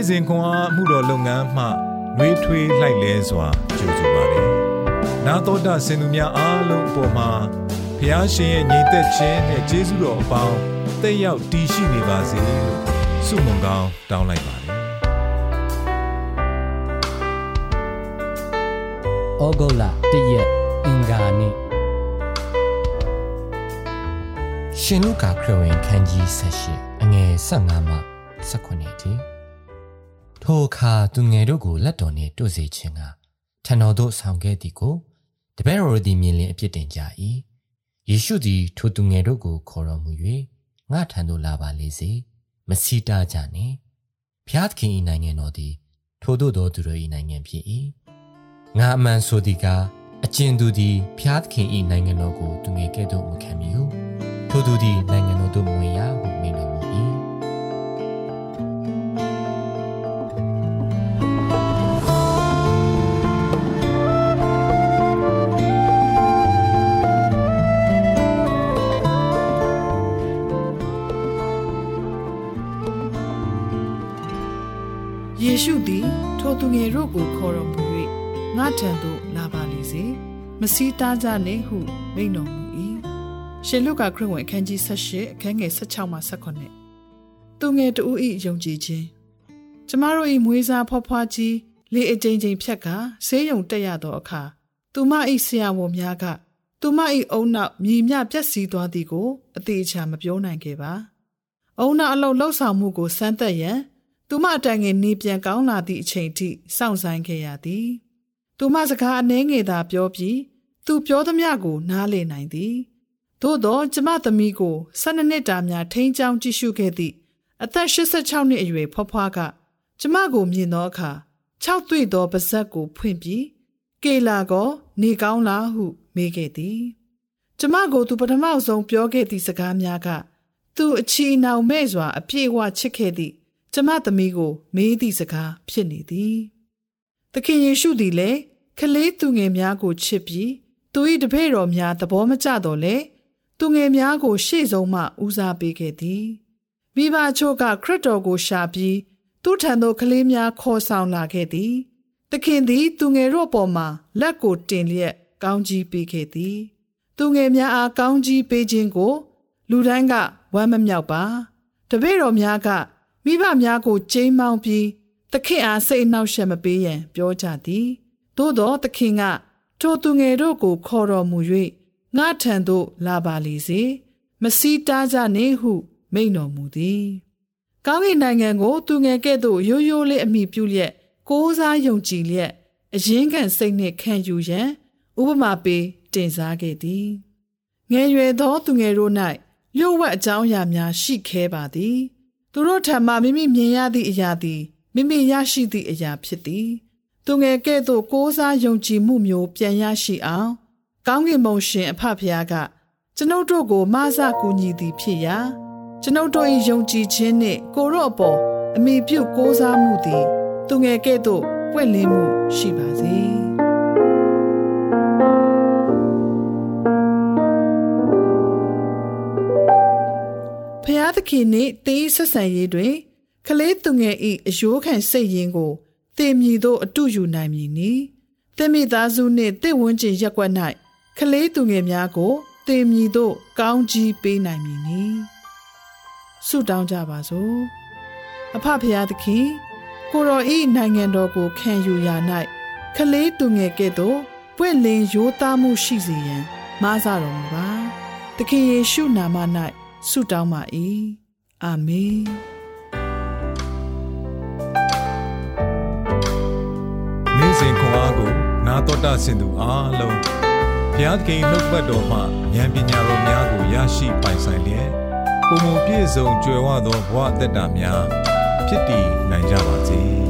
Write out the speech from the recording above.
နေ့စဉ်ခွန်အားမှုတော်လုပ်ငန်းမှနှွေးထွေးလှိုက်လဲစွာကြိုဆိုပါတယ်။နာတော်တာစင်သူများအားလုံးအပေါ်မှာဖျားရှင်ရဲ့ညီသက်ခြင်းနဲ့ကျေးဇူးတော်အပေါင်းတက်ရောက်တည်ရှိနေပါစေလို့ဆုမွန်ကောင်းတောင်းလိုက်ပါတယ်။ဩဂုတ်လ၁ရက်အင်္ဂါနေ့ရှင်လုကာခရစ်ဝင်ခန်းကြီး၁၈အငယ်၁၅မှ18ထိ ထိုအခါသူငယ်တို့ကိုလက်တော်နှင့်တို့စေခြင်းကထံတော်သို့ဆောင်ခဲ့သည်ကိုတပည့်တော်သည်မြင်လင်အပြစ်တင်ကြ၏ယေရှုသည်ထိုသူငယ်တို့ကိုခေါ်တော်မူ၍ငါထံသို့လာပါလေစေမစီတာကြနှင့်ဖျားသခင်၏နိုင်ငံတော်သည်ထိုတို့သောသူတို့၏နိုင်ငံဖြစ်၏ငါအမှန်ဆိုသည်ကားအကျဉ်သူသည်ဖျားသခင်၏နိုင်ငံတော်ကိုသူငယ်ကဲ့သို့မခံမီဟုထိုသူသည်နိုင်ငံတော်သို့မဝင်ရဟုမိန့်တော် ယေရှုသည် ထိုသူငယ်တို့ကိုခေါ်တော်မူ၍ငါထံသို့လာပါလေစေမစည်းတားကြနှင့်ဟုမိန့်တော်မူ၏ရှင်လုကာခရစ်ဝင်အခန်းကြီး18အခန်းငယ်16မှ18သူငယ်တူ၏ယုံကြည်ခြင်းကျမတို့၏မွေးစားဖွားဖွားကြီးလေအကြိမ်ကြိမ်ဖြတ်ကာဆေးရုံတက်ရသောအခါသူမ၏ဆရာဝန်များကသူမ၏အုံနောက်မြည်မြပြက်စီးသွားသည်ကိုအသေးချာမပြောနိုင်ခဲ့ပါအုံနောက်အလုံးလှုပ်ဆောင်မှုကိုစမ်းသပ်ရန် သူမအတိုင်ငယ်နေပြန်ကောင်းလာသည့်အချိန်ထိစောင့်ဆိုင်ခဲ့ရသည်သူမစကားအနှဲငယ်သာပြောပြီးသူပြောသမျှကိုနားလည်နိုင်သည်သို့သောကျမသမီးကို12နှစ်တာများထိန်းချောင်းကြည့်ရှုခဲ့သည့်အသက်86နှစ်အရွယ်ဖွားဖွားကကျမကိုမြင်သောအခါ၆တွေ့သောပါဇက်ကိုဖွင့်ပြီးကေလာကောနေကောင်းလားဟုမေးခဲ့သည်ကျမကိုသူပထမဆုံးပြောခဲ့သည့်စကားများက သူအချီနှောင်မဲ့စွာအပြည့်အဝချစ်ခဲ့သည့် ကျမသမီးကို မေးသည့်စကားဖြစ်နေသည်သခင်ယေရှုသည်လည်းကလေးသူငယ်များကိုချစ်ပြီးသူ၏တပည့်တော်များသဘောမကျတော့လေသူငယ်များကို ရှေ့ဆုံးမှဦးစားပေးခဲ့သည်မိဘချို့ကခရစ်တော်ကိုရှာပြီးသူ့ထံသို့ကလေးများခေါ်ဆောင်လာခဲ့သည်သခင်သည် သူငယ်တို့ပေါ်မှာလက်ကိုတင်လျက်ကောင်းကြီးပေးခဲ့သည် သူငယ်များအားကောင်းကြီးပေးခြင်းကို လူတိုင်းကဝမ်းမမြောက်ပါ တပည့်တော်များက မိဘများကိုကျိမ်းမောင်းပြီးသခင်အားစိတ်နှောက်ယှက်မပေးရန်ပြောကြသည်သို့သောသခင်ကထိုသူငယ်တို့ကိုခေါ်တော်မူ၍ငါထံသို့လာပါလေစေမစီးတားကြနှင့်ဟု မိန့်တော်မူသည်ကောင်းကင်နိုင်ငံကိုသူငယ်ကဲ့သို့ရိုးရိုးလေးအမိပြုလျက်ကိုးစားယုံကြည်လျက်အရင်ခံစိတ်နှင့်ခံယူရန်ဥပမာပေးတင်စားခဲ့သည်ငယ်ရွယ်သောသူငယ်တို့၌လျှို့ဝှက်အကြောင်းအရာများရှိခဲပါသည် သူတို့ထံမှမိမိမြင်ရသည့်အရာသည်မိမိရရှိသည့်အရာဖြစ်သည်သူငယ်ကဲ့သို့ကိုးစားယုံကြည်မှုမျိုးပြန်ရရှိအောင်ကောင်းကင်ဘုံရှင်အဖဖခင်ကကျွန်ုပ်တို့ကိုမဆကူညီသည်ဖြစ်ရာကျွန်ုပ်တို့၏ယုံကြည်ခြင်းနှင့်ကိုရော့အပေါ်အမိပြုကိုးစားမှုသည် သူငယ်ကဲ့သို့ပွင့်လင်းမှုရှိပါစေ ဖျားသခင်နှင့်တေးဆက်ဆံရေးတွင်ကလေးသူငယ်၏အယိုးခံစိတ်ရင်းကိုတင်မြည်သို့အတုယူနိုင်မည်နီတင်မိသားစုနှင့်တင့်ဝန်းကျင်ရက်ွက်၌ကလေးသူငယ်များကိုတင်မြည်သို့ကောင်းကြီးပေးနိုင်မည်နီဆုတောင်းကြပါစို့အဖဖရာသခင်ကိုတော်ဤနိုင်ငံတော်ကိုခံယူရာ၌ကလေးသူငယ်ကဲ့သို့ပွင့်လင်းရိုးသားမှုရှိစေရန်မဆတော်မူပါသခင်ယေရှုနာမ၌ ဆုတောင်းပါ၏အာမင်နေ့စဉ်ခွန်အားကို နာတော်တာဆင်သူအားလုံးဘုရားသခင်နှုတ်ပတ်တော်မှဉာဏ်ပညာတော်များကိုရရှိပိုင်ဆိုင်လျက်ပုံပုံပြည့်စုံကြွယ်ဝသောဘဝအသက်တာများဖြစ်တည်နိုင်ကြပါစေ။